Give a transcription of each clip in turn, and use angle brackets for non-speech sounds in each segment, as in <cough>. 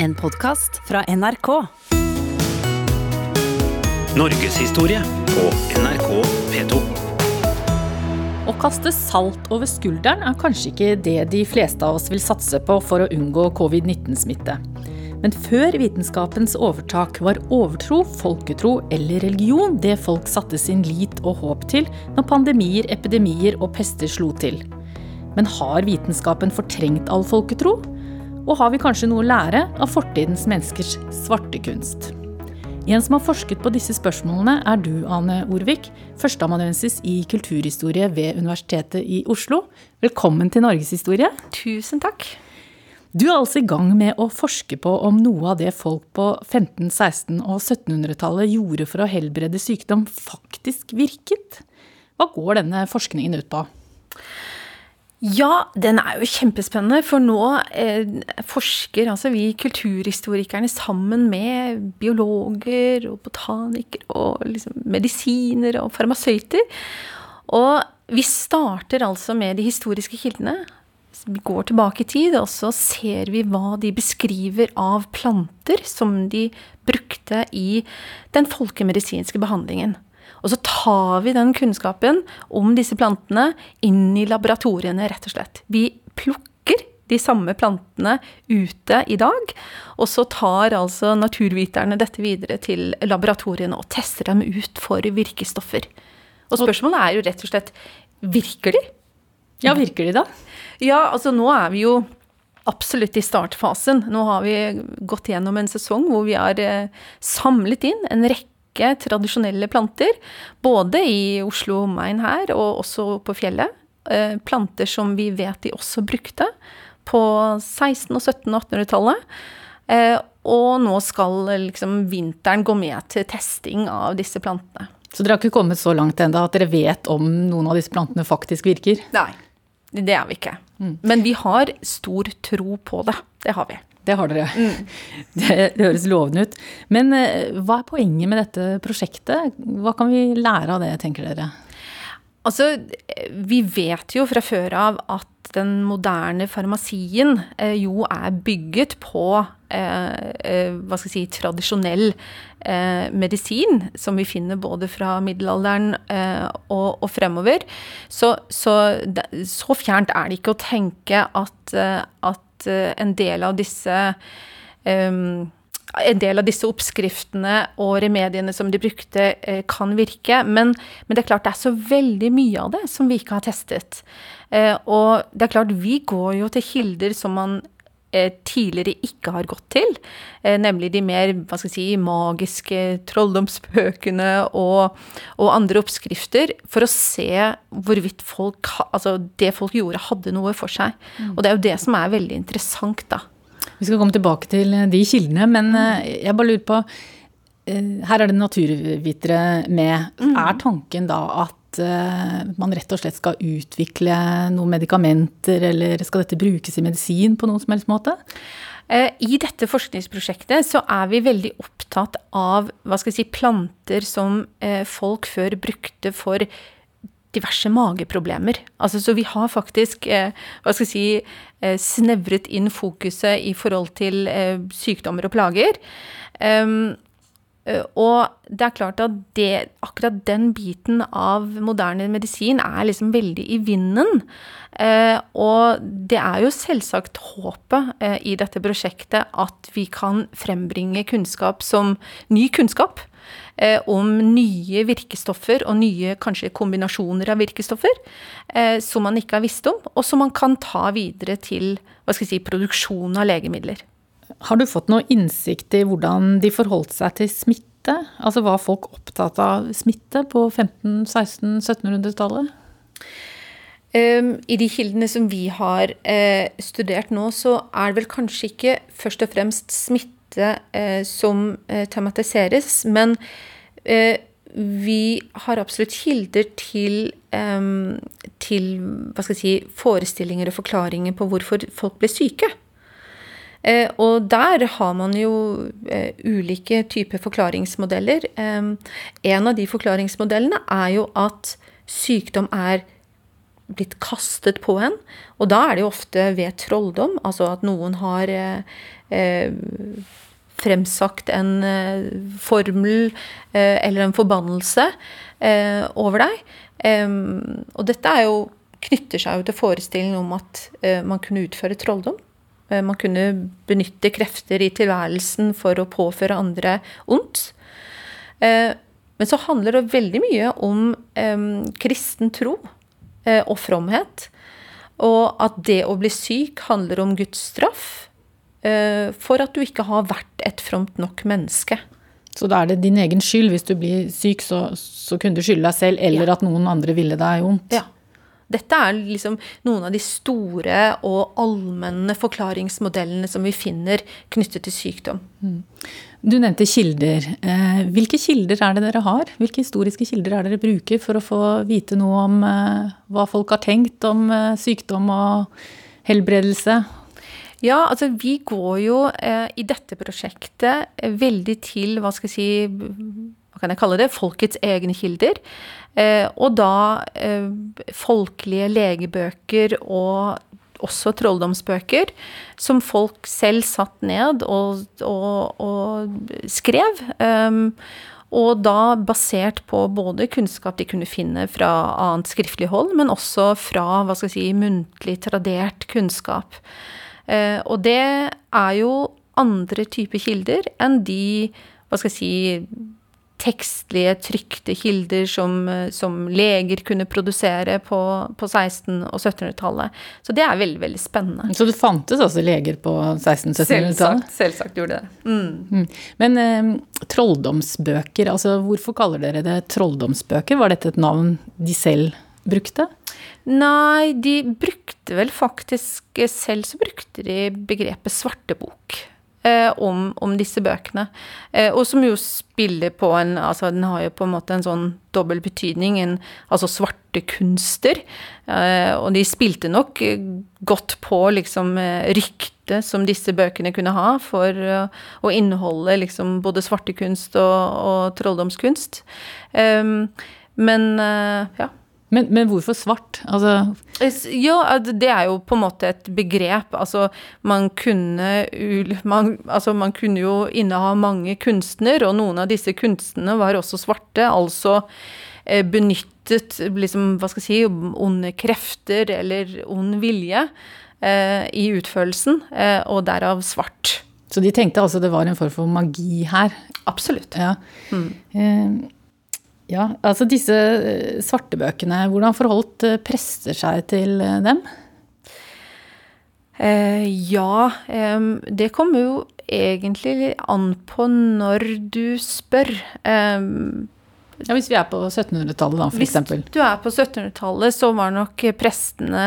En podkast fra NRK. Norgeshistorie på NRK P2. Å kaste salt over skulderen er kanskje ikke det de fleste av oss vil satse på for å unngå covid-19-smitte. Men før vitenskapens overtak var overtro, folketro eller religion det folk satte sin lit og håp til når pandemier, epidemier og pester slo til. Men har vitenskapen fortrengt all folketro? Og har vi kanskje noe å lære av fortidens menneskers svarte kunst? En som har forsket på disse spørsmålene, er du, Ane Orvik, førsteamanuensis i kulturhistorie ved Universitetet i Oslo. Velkommen til Norgeshistorie. Tusen takk. Du er altså i gang med å forske på om noe av det folk på 15-, 16- og 1700-tallet gjorde for å helbrede sykdom, faktisk virket. Hva går denne forskningen ut på? Ja, den er jo kjempespennende, for nå eh, forsker altså vi kulturhistorikerne sammen med biologer og botanikere og liksom medisiner og farmasøyter. Og vi starter altså med de historiske kildene. Vi går tilbake i tid, og så ser vi hva de beskriver av planter som de brukte i den folkemedisinske behandlingen. Og så tar vi den kunnskapen om disse plantene inn i laboratoriene, rett og slett. Vi plukker de samme plantene ute i dag, og så tar altså naturviterne dette videre til laboratoriene og tester dem ut for virkestoffer. Og spørsmålet er jo rett og slett virker de? Ja, virker de da? Ja, altså nå er vi jo absolutt i startfasen. Nå har vi gått gjennom en sesong hvor vi har eh, samlet inn en rekke rekke tradisjonelle planter. Både i Oslo og omegn her, og også på fjellet. Eh, planter som vi vet de også brukte på 1600-, og 1700- og 1800-tallet. Eh, og nå skal liksom vinteren gå med til testing av disse plantene. Så dere har ikke kommet så langt ennå at dere vet om noen av disse plantene faktisk virker? Nei, det er vi ikke. Mm. Men vi har stor tro på det. Det har vi. Det har dere. Mm. <laughs> Det, det, høres lovende ut. Men eh, hva er poenget med dette prosjektet? Hva kan vi lære av det, tenker dere? Altså, vi vet jo fra før av at den moderne farmasien eh, jo er bygget på eh, eh, hva skal jeg si, tradisjonell eh, medisin, som vi finner både fra middelalderen eh, og, og, fremover. Så, så, så, fjernt er det ikke å tenke at, at Eh, en del av disse um, en del av disse oppskriftene og remediene som de brukte, eh, kan virke. Men, men, det er klart det er så veldig mye av det som vi ikke har testet. Eh, og det er klart, vi går jo til kilder som man tidligere ikke har gått til. Eh, nemlig de mer hva skal jeg si, magiske trolldomsbøkene og, og, andre oppskrifter. For å se hvorvidt folk, altså det folk gjorde, hadde noe for seg. Mm. Og det er jo det som er veldig interessant, da. Vi skal komme tilbake til de kildene, men jeg bare lurer på Her er det naturvitere med. Mm. Er tanken da at uh, man rett og slett skal utvikle noen medikamenter, eller skal dette brukes i medisin på noen som helst måte? Eh, I dette forskningsprosjektet så er vi veldig opptatt av hva skal si, planter som eh, folk før brukte for diverse mageproblemer. Altså, så vi har faktisk hva skal si, snevret inn fokuset i forhold til sykdommer og plager. Um, Eh, og det er klart at det, akkurat den biten av moderne medisin er liksom veldig i vinden. Eh, og det er jo selvsagt håpet eh, i dette prosjektet at vi kan frembringe kunnskap som ny kunnskap. Eh, om nye virkestoffer og nye kanskje kombinasjoner av virkestoffer eh, som man ikke har visst om, og som man kan ta videre til si, produksjon av legemidler. Har du fått noe innsikt i hvordan de forholdt seg til smitte? Altså var folk opptatt av smitte på 15-, 16-, 1700-tallet? Um, I de kildene som vi har uh, studert nå, så er det vel kanskje ikke først og fremst smitte uh, som uh, tematiseres, men vi har absolutt kilder til, um, til si, forestillinger og forklaringer på hvorfor folk ble syke. Eh, og der har man jo eh, ulike typer forklaringsmodeller. Eh, en av de forklaringsmodellene er jo at sykdom er blitt kastet på en. Og da er det jo ofte ved trolldom, altså at noen har fremsagt en formel eller en forbannelse over deg. og dette jo, knytter seg jo til forestillingen om at man kunne utføre trolldom. Man kunne benytte krefter i tilværelsen for å påføre andre ondt. Men så handler det veldig mye om kristen tro og fromhet. Og at det å bli syk handler om Guds straff. Eh, for at du ikke har vært et fromt nok menneske. Så da er det din egen skyld. Hvis du blir syk, så, så kunne du skylde deg selv, eller ja. at noen andre ville deg vondt. Ja. Dette er liksom noen av de store og allmenne forklaringsmodellene som vi finner knyttet til sykdom. Mm. Du nevnte kilder. Eh, hvilke kilder er det dere har? Hvilke historiske kilder er det dere bruker for å få vite noe om eh, hva folk har tenkt om sykdom og helbredelse ja, altså vi går jo eh, i dette prosjektet eh, veldig til, hva skal jeg si, hva kan jeg kalle det, folkets egne kilder. Eh, og da eh, folkelige legebøker og også trolldomsbøker, som folk selv satt ned og, og, og skrev. Um, og da basert på både kunnskap de kunne finne fra annet skriftlig hold, men også fra hva skal jeg si, muntlig tradert kunnskap. Eh, og det er jo andre typer kilder enn de, hva skal jeg si, tekstlige, trykte kilder som, som leger kunne produsere på, på 1600- og 1700-tallet. Så det er veldig veldig spennende. Så det fantes altså leger på 1600-1700-tallet? Selvsagt, selvsagt gjorde det. Mm. Mm. Men eh, trolldomsbøker, altså hvorfor kaller dere det trolldomsbøker? Var dette et navn de selv brukte? Nei, de brukte vel faktisk Selv så brukte de begrepet svartebok. Eh, om, om, disse bøkene. Eh, og som jo spiller på en Altså, den har jo på en måte en sånn dobbel betydning. En, altså svarte kunster. Eh, og de spilte nok godt på liksom ryktet som disse bøkene kunne ha for å inneholde liksom både svartekunst og, og trolldomskunst. men ja. Men, men, hvorfor svart? Altså Ja, det er jo på en måte et begrep. Altså, man kunne man, altså, man kunne jo inneha mange kunstner, og noen av disse kunstnerne var også svarte. Altså eh, benyttet liksom, hva skal jeg si, onde krefter eller ond vilje eh, i utførelsen, eh, og derav svart. Så de tenkte altså det var en form for magi her? Absolutt. Ja. Mm. Eh, ja, altså disse eh, svartebøkene, hvordan forholdt eh, prester seg til eh, dem? Eh, ja, eh, det kommer jo egentlig an på når du spør. Eh, ja, Hvis vi er på 1700-tallet, da, f.eks. Hvis du er på 1700-tallet, så var nok prestene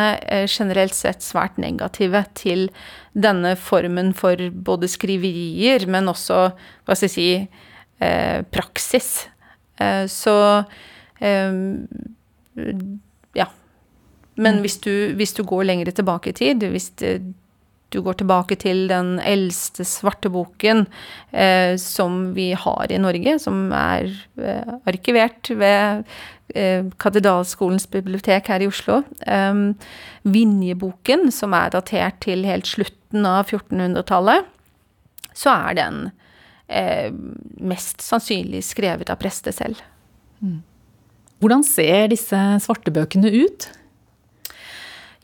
generelt sett svært negative til denne formen for både skriverier, men også, hva skal jeg si, praksis. Eh, så eh, Ja. Men mm. hvis du, hvis du går lenger tilbake i tid, hvis du går tilbake til den eldste svarteboken eh, som vi har i Norge, som er eh, arkivert ved eh, Katedralskolens bibliotek her i Oslo. Eh, Vinjeboken, som er datert til helt slutten av 1400-tallet, så er den eh, mest sannsynlig skrevet av prester selv. Mm. Hvordan ser disse svartebøkene ut?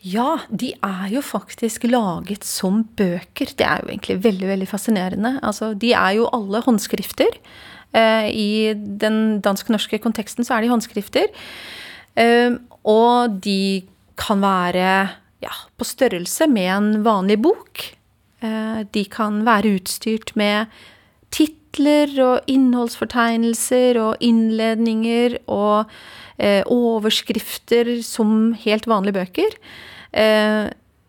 Ja, de er jo faktisk laget som bøker. Det er jo egentlig veldig veldig fascinerende. Altså, de er jo alle håndskrifter. Eh, I den dansk-norske konteksten så er de håndskrifter. Eh, og de kan være ja, på størrelse med en vanlig bok. Eh, de kan være utstyrt med titler og innholdsfortegnelser og innledninger og eh, overskrifter som helt vanlige bøker. Eh,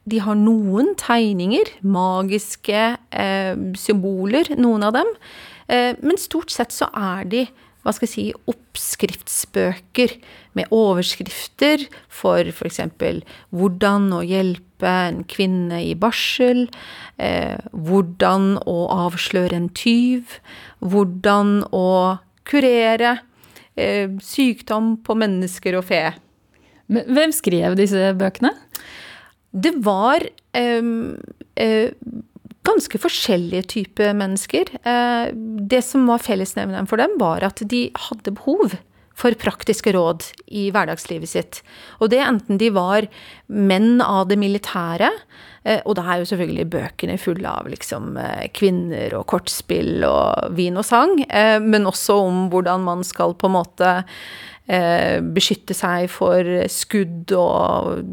de har noen tegninger, magiske eh, symboler, noen av dem. Eh, men stort sett så er de hva skal jeg si, oppskriftsbøker med overskrifter for f.eks. hvordan å hjelpe en kvinne i barsel, eh, hvordan å avsløre en tyv, hvordan å kurere eh, sykdom på mennesker og fe. Men hvem skrev disse bøkene? Det var eh, uh, ganske forskjellige typer mennesker. Uh, det som var fellesnevneren for dem, var at de hadde behov for praktiske råd i hverdagslivet sitt. Og det enten de var menn av det militære, uh, og da er jo selvfølgelig bøkene fulle av liksom kvinner og kortspill og vin og sang, men også om hvordan man skal på en måte beskytte seg for skudd og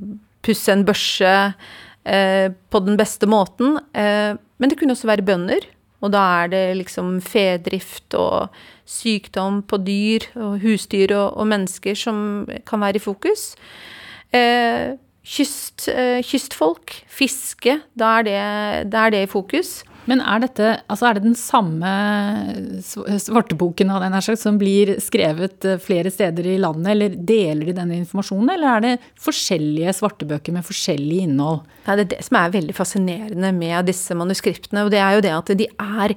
pusse en børse eh, på den beste måten. Eh, men det kunne også være bønder. Og da er det liksom fedrift og sykdom på dyr og husdyr og, og mennesker som kan være i fokus. Eh, kyst, eh, kystfolk, fiske, da er, det, da er det i fokus. Men er, dette, altså er det den samme svarteboken slags som blir skrevet eh, flere steder i landet, eller deler de denne informasjonen, eller er det forskjellige svartebøker med forskjellig innhold? Det er det som er veldig fascinerende med disse manuskriptene, og det er jo det at de er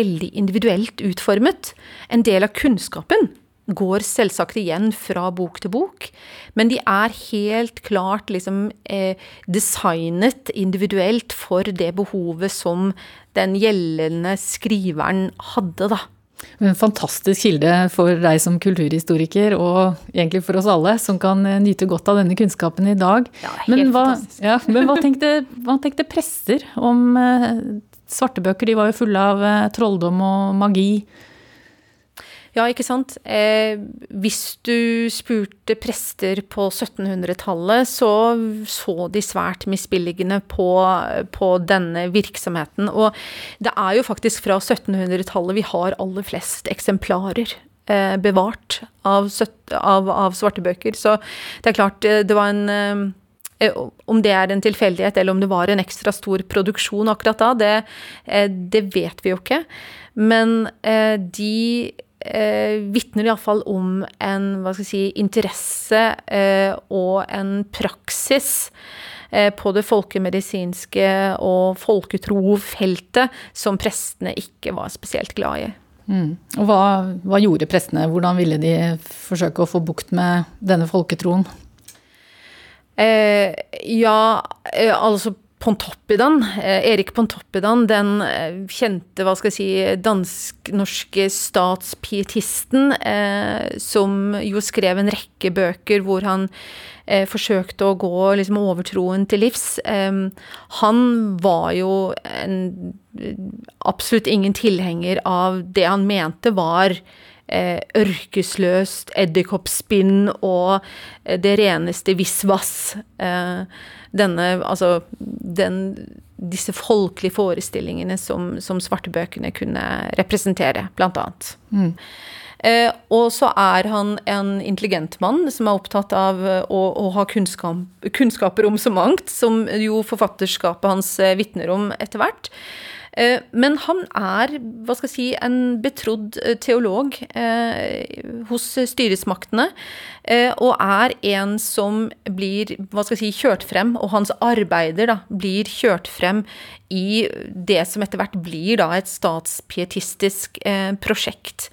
veldig individuelt utformet. En del av kunnskapen går selvsagt igjen fra bok til bok, men de er helt klart liksom eh, designet individuelt for det behovet som den gjeldende skriveren hadde, da. En fantastisk kilde for deg som kulturhistoriker, og egentlig for oss alle, som kan eh, nyte godt av denne kunnskapen i dag. Ja, helt men hva, fantastisk. Ja, men hva tenkte, hva tenkte prester om eh, svartebøker? De var jo fulle av eh, trolldom og magi. Ja, ikke sant. Eh, hvis du spurte prester på 1700-tallet, så så de svært misbilligende på, på, denne virksomheten. Og det er jo faktisk fra 1700-tallet vi har aller flest eksemplarer eh, bevart av, av, av svartebøker. Så det er klart, eh, det var en eh, om det er en tilfeldighet eller om det var en ekstra stor produksjon akkurat da, det, eh, det vet vi jo ikke. Men de eh, vitner iallfall om en hva skal jeg si, interesse eh, og en praksis eh, på det folkemedisinske og folketrofeltet som prestene ikke var spesielt glad i. Mm. Og hva, hva, gjorde prestene? Hvordan ville de forsøke å få bukt med denne folketroen? Eh, ja, eh, altså Pontoppidan, eh, Erik Pontoppidan, den eh, kjente hva skal jeg si, dansk-norske statspietisten, eh, som jo skrev en rekke bøker hvor han forsøkte å gå liksom, overtroen til livs. Han var jo en, absolutt ingen tilhenger av det han mente var ørkesløst edderkoppspinn og det reneste visvas. Eh, denne Altså den, disse folkelige forestillingene som, som svartebøkene kunne representere, blant annet. Mm. Eh, og så er han en intelligent mann som er opptatt av å, å ha kunnskap, kunnskaper om så mangt, som jo forfatterskapet hans eh, vitner om etter hvert. Eh, men han er hva skal jeg si, en betrodd eh, teolog eh, hos styresmaktene, og er en som blir hva skal jeg si, kjørt frem, og hans arbeider da, blir kjørt frem i det som etter hvert blir da, et statspietistisk prosjekt.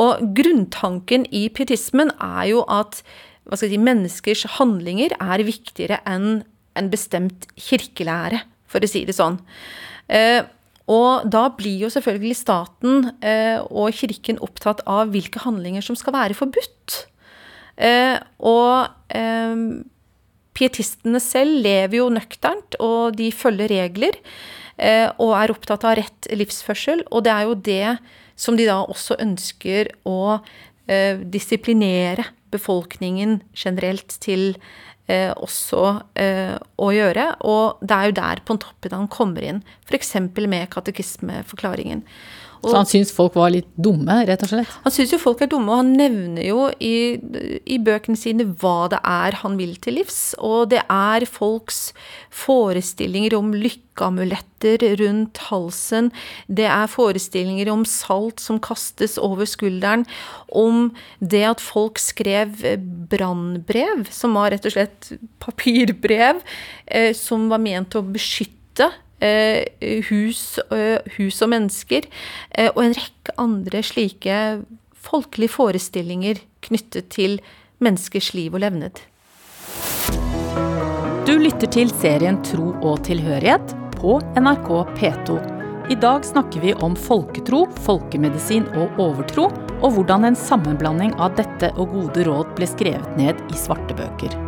Og grunntanken i pietismen er jo at hva skal jeg si, menneskers handlinger er viktigere enn en bestemt kirkelære, for å si det sånn. Og da blir jo selvfølgelig staten eh, og kirken opptatt av hvilke handlinger som skal være forbudt. Eh, og eh, pietistene selv lever jo nøkternt, og de følger regler. Og er opptatt av rett livsførsel. Og det er jo det som de da også ønsker å disiplinere befolkningen generelt til eh, også eh, å gjøre. Og det er jo der Pontoppidan kommer inn, f.eks. med katekismeforklaringen. Og, så han syns folk var litt dumme, rett og slett? Han syns jo folk er dumme, og han nevner jo i, i, bøkene sine hva det er han vil til livs. Og det er folks forestillinger om lykkeamuletter rundt halsen. Det er forestillinger om salt som kastes over skulderen. Om det at folk skrev brannbrev, som var rett og slett papirbrev, eh, som var ment å beskytte hus, eh, hus, og mennesker, eh, og en rekke andre slike folkelige forestillinger knyttet til menneskers liv og levned. Du lytter til serien Tro og tilhørighet på NRK P2. I dag snakker vi om folketro, folkemedisin og overtro, og hvordan en sammenblanding av dette og gode råd ble skrevet ned i svarte bøker.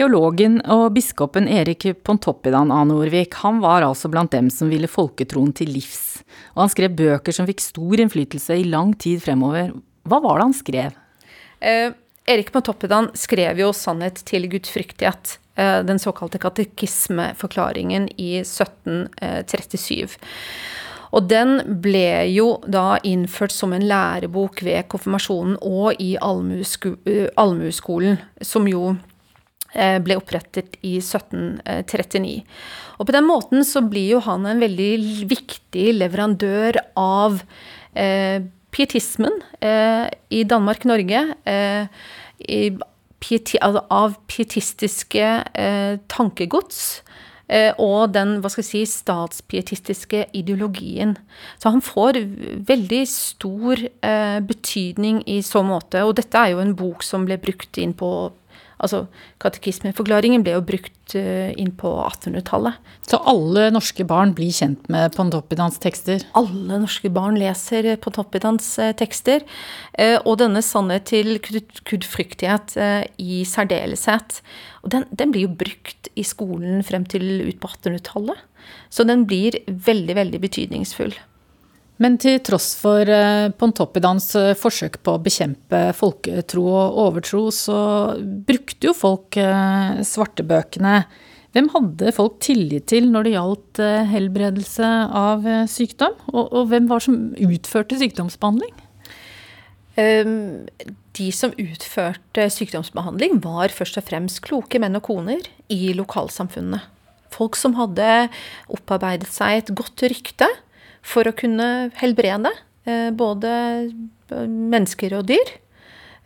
Teologen og biskopen Erik Pontoppidan A. Norvik han var altså blant dem som ville folketroen til livs, og han skrev bøker som fikk stor innflytelse i lang tid fremover. Hva var det han skrev? Eh, Erik Pontoppidan skrev jo 'Sannhet til gudfryktighet', eh, den såkalte katekismeforklaringen, i 1737. Og den ble jo da innført som en lærebok ved konfirmasjonen og i allmueskolen, som jo Eh, ble opprettet i 1739. Og på den måten så blir jo han en veldig viktig leverandør av eh, pietismen eh, i Danmark-Norge. Eh, av pietistiske eh, tankegods. Eh, og den hva skal jeg si, statspietistiske ideologien. Så han får veldig stor betydning i så måte. Og dette er jo en bok som ble brukt inn på Altså, Katekismeforklaringen ble jo brukt uh, inn på 1800-tallet. Så alle norske barn blir kjent med Pontoppidans tekster? Alle norske barn leser Pontoppidans uh, tekster. Og denne sannhet til gudfryktighet i særdeleshet. Og den, den, blir jo brukt i skolen frem til ut på 1800-tallet. Så den blir veldig, veldig betydningsfull. Men til tross for eh, Pontoppidans eh, forsøk på å bekjempe folketro og overtro, så brukte jo folk eh, svartebøkene. Hvem hadde folk tillit til når det gjaldt helbredelse av sykdom? Og, og hvem var som utførte sykdomsbehandling? Ehm, de som utførte sykdomsbehandling, var først og fremst kloke menn og koner i lokalsamfunnene. Folk som hadde opparbeidet seg et godt rykte for å kunne helbrede eh, både mennesker og dyr.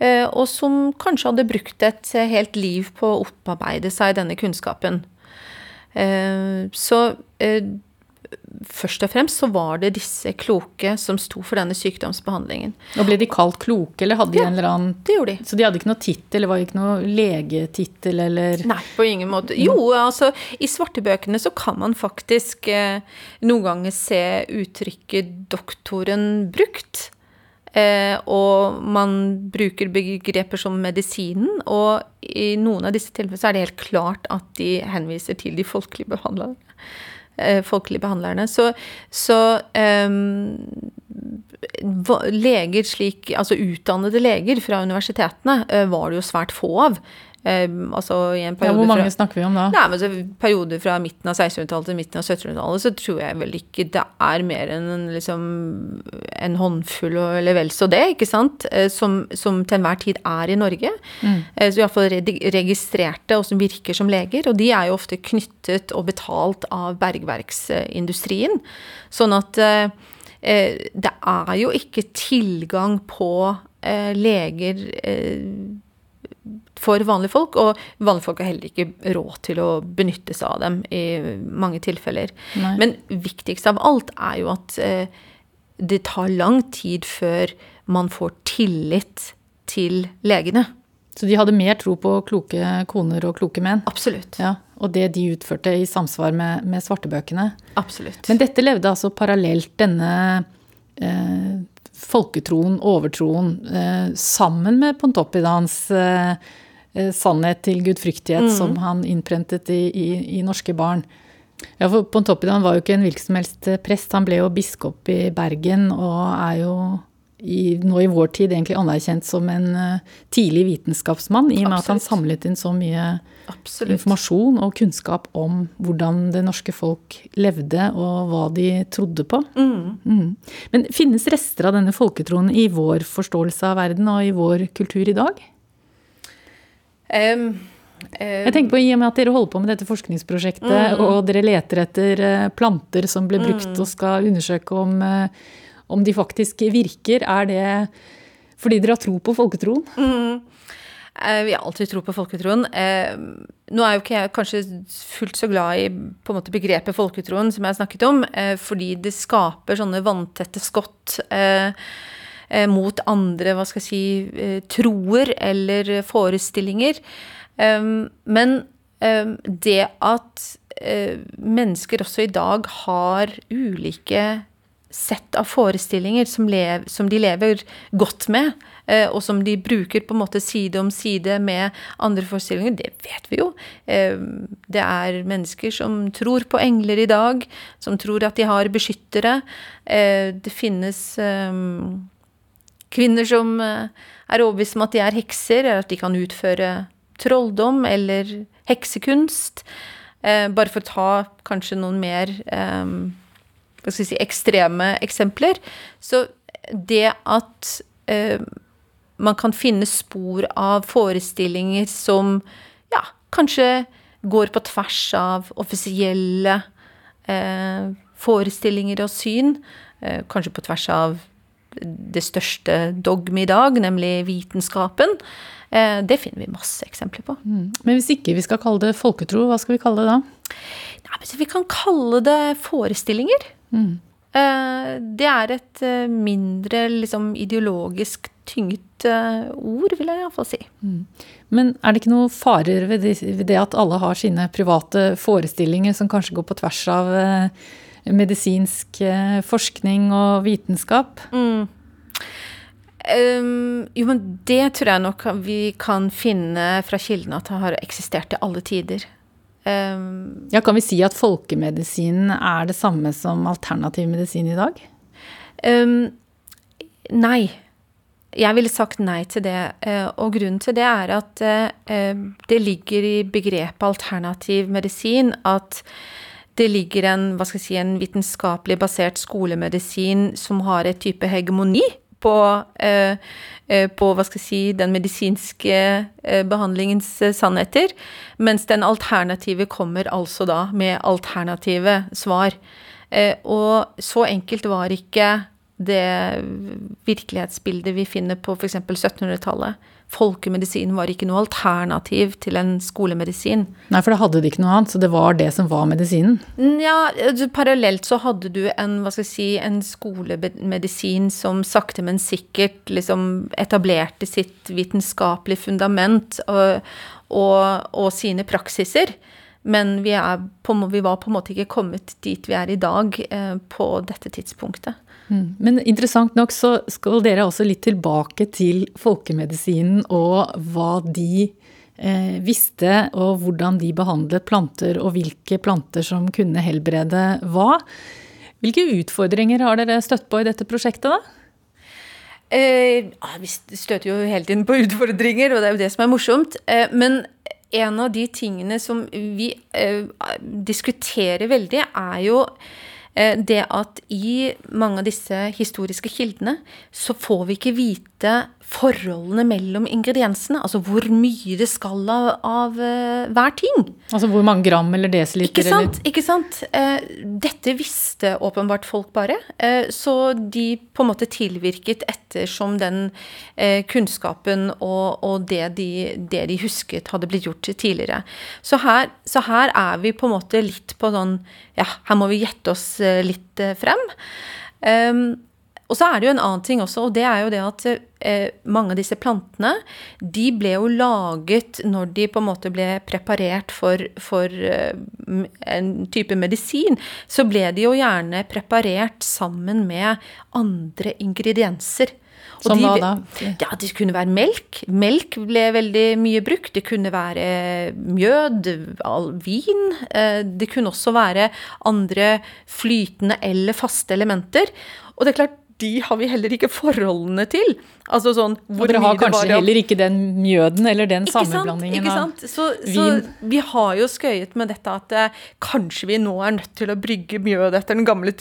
Eh, og som kanskje hadde brukt et helt liv på å opparbeide seg denne kunnskapen. Eh, så først og fremst så var det disse kloke som sto for denne sykdomsbehandlingen. Og Ble de kalt kloke, eller hadde de en eller annen det gjorde de. Så de hadde ikke noe tittel, det var ikke noe legetittel, eller Nei, på ingen måte. Jo, altså, i svartebøkene så kan man faktisk eh, noen ganger se uttrykket 'doktoren' brukt. Eh, og man bruker begreper som medisinen, og i noen av disse tilfellene så er det helt klart at de henviser til de folkelige behandlerne. Eh, folkelige behandlerne. Så, så um, leger slik Altså utdannede leger fra universitetene uh, var det jo svært få av. Um, altså ja, hvor mange fra, snakker vi om da? Nei, men så perioder fra midten av 1600-tallet til midten av 1700-tallet, så tror jeg vel ikke det er mer enn en, liksom, en håndfull eller vel så det, ikke sant, uh, som, som, til enhver tid er i Norge. Mm. Uh, så iallfall registrerte og som virker som leger. Og de er jo ofte knyttet og betalt av bergverksindustrien. Sånn at uh, det er jo ikke tilgang på leger for vanlige folk. Og vanlige folk har heller ikke råd til å benytte seg av dem i mange tilfeller. Nei. Men viktigst av alt er jo at eh, det tar lang tid før man får tillit til legene. Så de hadde mer tro på kloke koner og kloke menn? Absolutt. Ja, og det de utførte i samsvar med, med svartebøkene? Absolutt. Men dette levde altså parallelt, denne eh, folketroen, overtroen, eh, sammen med Pontoppidans eh, Eh, sannhet til gudfryktighet mm. som han innprentet i, i, i, norske barn. Ja, for Pontoppidan var jo ikke en hvilken som helst prest. Han ble jo biskop i Bergen og er jo i, nå i vår tid egentlig anerkjent som en uh, tidlig vitenskapsmann, i og med at han samlet inn så mye Absolutt. informasjon og kunnskap om hvordan det norske folk levde og hva de trodde på. Mm. Mm. Men finnes rester av denne folketroen i vår forståelse av verden og i vår kultur i dag? Um, jeg tenker på I og med at dere holder på med dette forskningsprosjektet, mm. og dere leter etter eh, planter som ble brukt, mm. og skal undersøke om, eh, om, de faktisk virker, er det fordi dere har tro på folketroen? Mm. Eh, vi har alltid tro på folketroen. Nå er jo ikke jeg kanskje fullt så glad i måte begrepet folketroen som jeg har snakket om, fordi det skaper sånne vanntette skott eh, mot andre, hva skal jeg si, eh, troer eller forestillinger. Men det at mennesker også i dag har ulike sett av forestillinger som, lev, som de lever godt med, uh, og som de bruker på en måte side om side med andre forestillinger, det vet vi jo. Uh, det er mennesker som tror på engler i dag, som tror at de har beskyttere. det finnes kvinner som er overbevist om at de er hekser, eller at de kan utføre trolldom eller heksekunst. Eh, bare for å ta kanskje noen mer eh, hva skal jeg si, ekstreme eksempler. Så det at eh, man kan finne spor av forestillinger som ja, kanskje går på tvers av offisielle eh, forestillinger og syn, eh, kanskje på tvers av det største dogmet i dag, nemlig vitenskapen. Eh, det finner vi masse eksempler på. Mm. Men hvis ikke vi skal kalle det folketro, hva skal vi kalle det da? Nei, vi kan kalle det forestillinger. Mm. Eh, det er et eh, mindre liksom, ideologisk tynget ord, vil jeg iallfall si. Mm. Men er det ikke noen farer ved det at alle har sine private forestillinger som kanskje går på tvers av medisinsk forskning og vitenskap? Mm. Um, jo, men det tror jeg nok vi kan finne fra kildene at det har eksistert i alle tider. Um, ja, Kan vi si at folkemedisinen er det samme som alternativ medisin i dag? Um, nei. Jeg ville sagt nei til det. Uh, og grunnen til det er at uh, det ligger i begrepet alternativ medisin at det ligger en, hva skal jeg si, en vitenskapelig basert skolemedisin som har et type hegemoni på, eh, eh, på hva skal jeg si, den medisinske eh, behandlingens sannheter. Mens den alternative kommer altså da med alternative svar. Og så enkelt var ikke det virkelighetsbildet vi finner på f.eks. 1700-tallet folkemedisin var ikke noe alternativ til en skolemedisin. Nei, for da hadde de ikke noe annet, så det var det som var medisinen? Ja, parallelt så hadde du en, hva skal jeg si, en skolemedisin som sakte, men sikkert liksom etablerte sitt vitenskapelige fundament og, og, og sine praksiser. Men vi, på, vi, var på en måte ikke kommet dit vi er i dag eh, på dette tidspunktet. Men interessant nok så skal dere også litt tilbake til folkemedisinen og hva de eh, visste, og hvordan de behandlet planter, og hvilke planter som kunne helbrede hva. Hvilke utfordringer har dere støtt på i dette prosjektet, da? Eh, vi støter jo hele tiden på <laughs> utfordringer, og det er jo det som er morsomt. Eh, men en av de tingene som vi eh, diskuterer veldig, er jo det at i mange av disse historiske kildene så får vi ikke vite forholdene mellom ingrediensene. Altså hvor mye det skal av, av uh, hver ting. Altså hvor mange gram eller desiliter? Ikke sant. Eller? Ikke sant? Uh, dette visste åpenbart folk bare. Uh, så de på en måte tilvirket ettersom den kunnskapen og, og det, de, det, de, husket hadde blitt gjort tidligere. Så her, så her, er vi på en måte litt på sånn Ja, her må vi gjette oss litt frem. Um, og så er det jo en annen ting også, og det er jo det at eh, mange av disse plantene de ble jo laget når de på en måte ble preparert for, for eh, en type medisin. Så ble de jo gjerne preparert sammen med andre ingredienser. Som hva da? Ja, Det kunne være melk. Melk ble veldig mye brukt. Det kunne være mjød, vin. Eh, det kunne også være andre flytende eller faste elementer. Og det er klart, de har vi heller ikke forholdene til. Altså sånn hvor Og dere har kanskje var, heller ikke den mjøden eller den sammenblandingen av så, vin? Så vi har jo skøyet med dette at eh, kanskje vi nå er nødt til å brygge mjød etter den gamle,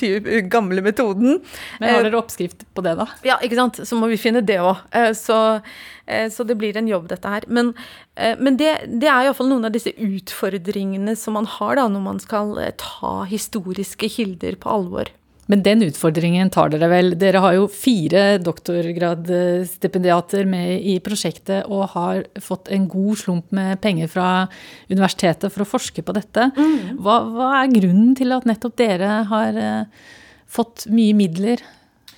gamle metoden. Men har eh, dere oppskrift på det, da? Ja, ikke sant. Så må vi finne det òg. Eh, så, eh, så, det blir en jobb, dette her. Men, eh, men det, det er iallfall noen av disse utfordringene som man har da, når man skal eh, ta historiske kilder på alvor. Men den utfordringen tar dere vel. Dere har jo fire doktorgradsstipendiater med i prosjektet og har fått en god slump med penger fra universitetet for å forske på dette. Mm. Hva, hva, er grunnen til at nettopp dere har uh, fått mye midler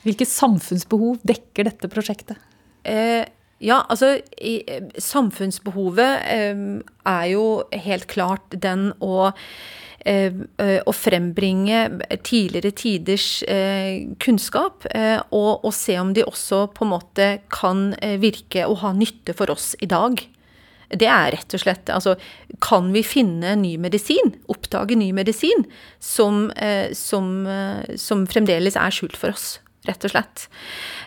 Hvilke samfunnsbehov dekker dette prosjektet? Eh, ja, altså i, Samfunnsbehovet eh, er jo helt klart den å eh, eh, å frembringe tidligere tiders eh, kunnskap, eh, og, og, se om de også på en måte kan virke og ha nytte for oss i dag. Det er rett og slett Altså, kan vi finne ny medisin, oppdage ny medisin, som, som, som fremdeles er skjult for oss? rett og slett.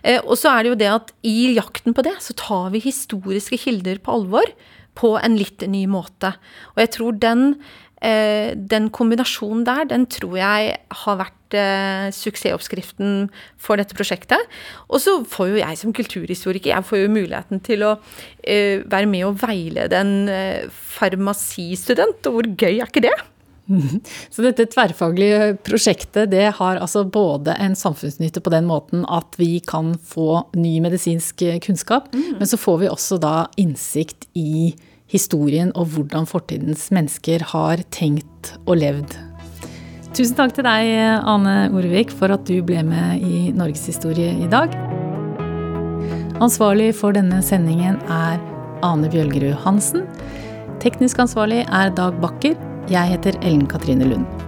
Eh, og så er det jo det at i jakten på det, så tar vi historiske kilder på alvor på en litt ny måte. Og jeg tror den, eh, den kombinasjonen der, den tror jeg har vært eh, suksessoppskriften for dette prosjektet. Og så får jo jeg som kulturhistoriker jeg får jo muligheten til å være med og veilede en farmasistudent, og hvor gøy er ikke det? <laughs> Så dette tverrfaglige prosjektet det har altså både en samfunnsnytte på den måten at vi kan få ny medisinsk kunnskap, mm. men så får vi også da innsikt i historien og hvordan fortidens mennesker har tenkt og levd. Tusen takk til deg, Ane Orvik, for at du ble med i Norgeshistorie i dag. Ansvarlig for denne sendingen er Ane Bjølgerud Hansen. Teknisk ansvarlig er Dag Bakker. Jeg heter Ellen Katrine Lund.